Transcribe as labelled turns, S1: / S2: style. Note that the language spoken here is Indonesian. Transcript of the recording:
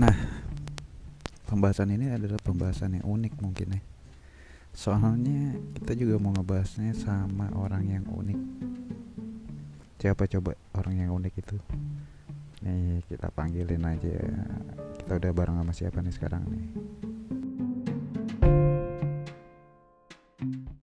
S1: nah pembahasan ini adalah pembahasan yang unik mungkin ya. Soalnya kita juga mau ngebahasnya sama orang yang unik. Siapa coba orang yang unik itu? Nih kita panggilin aja. Kita udah bareng sama siapa nih sekarang nih?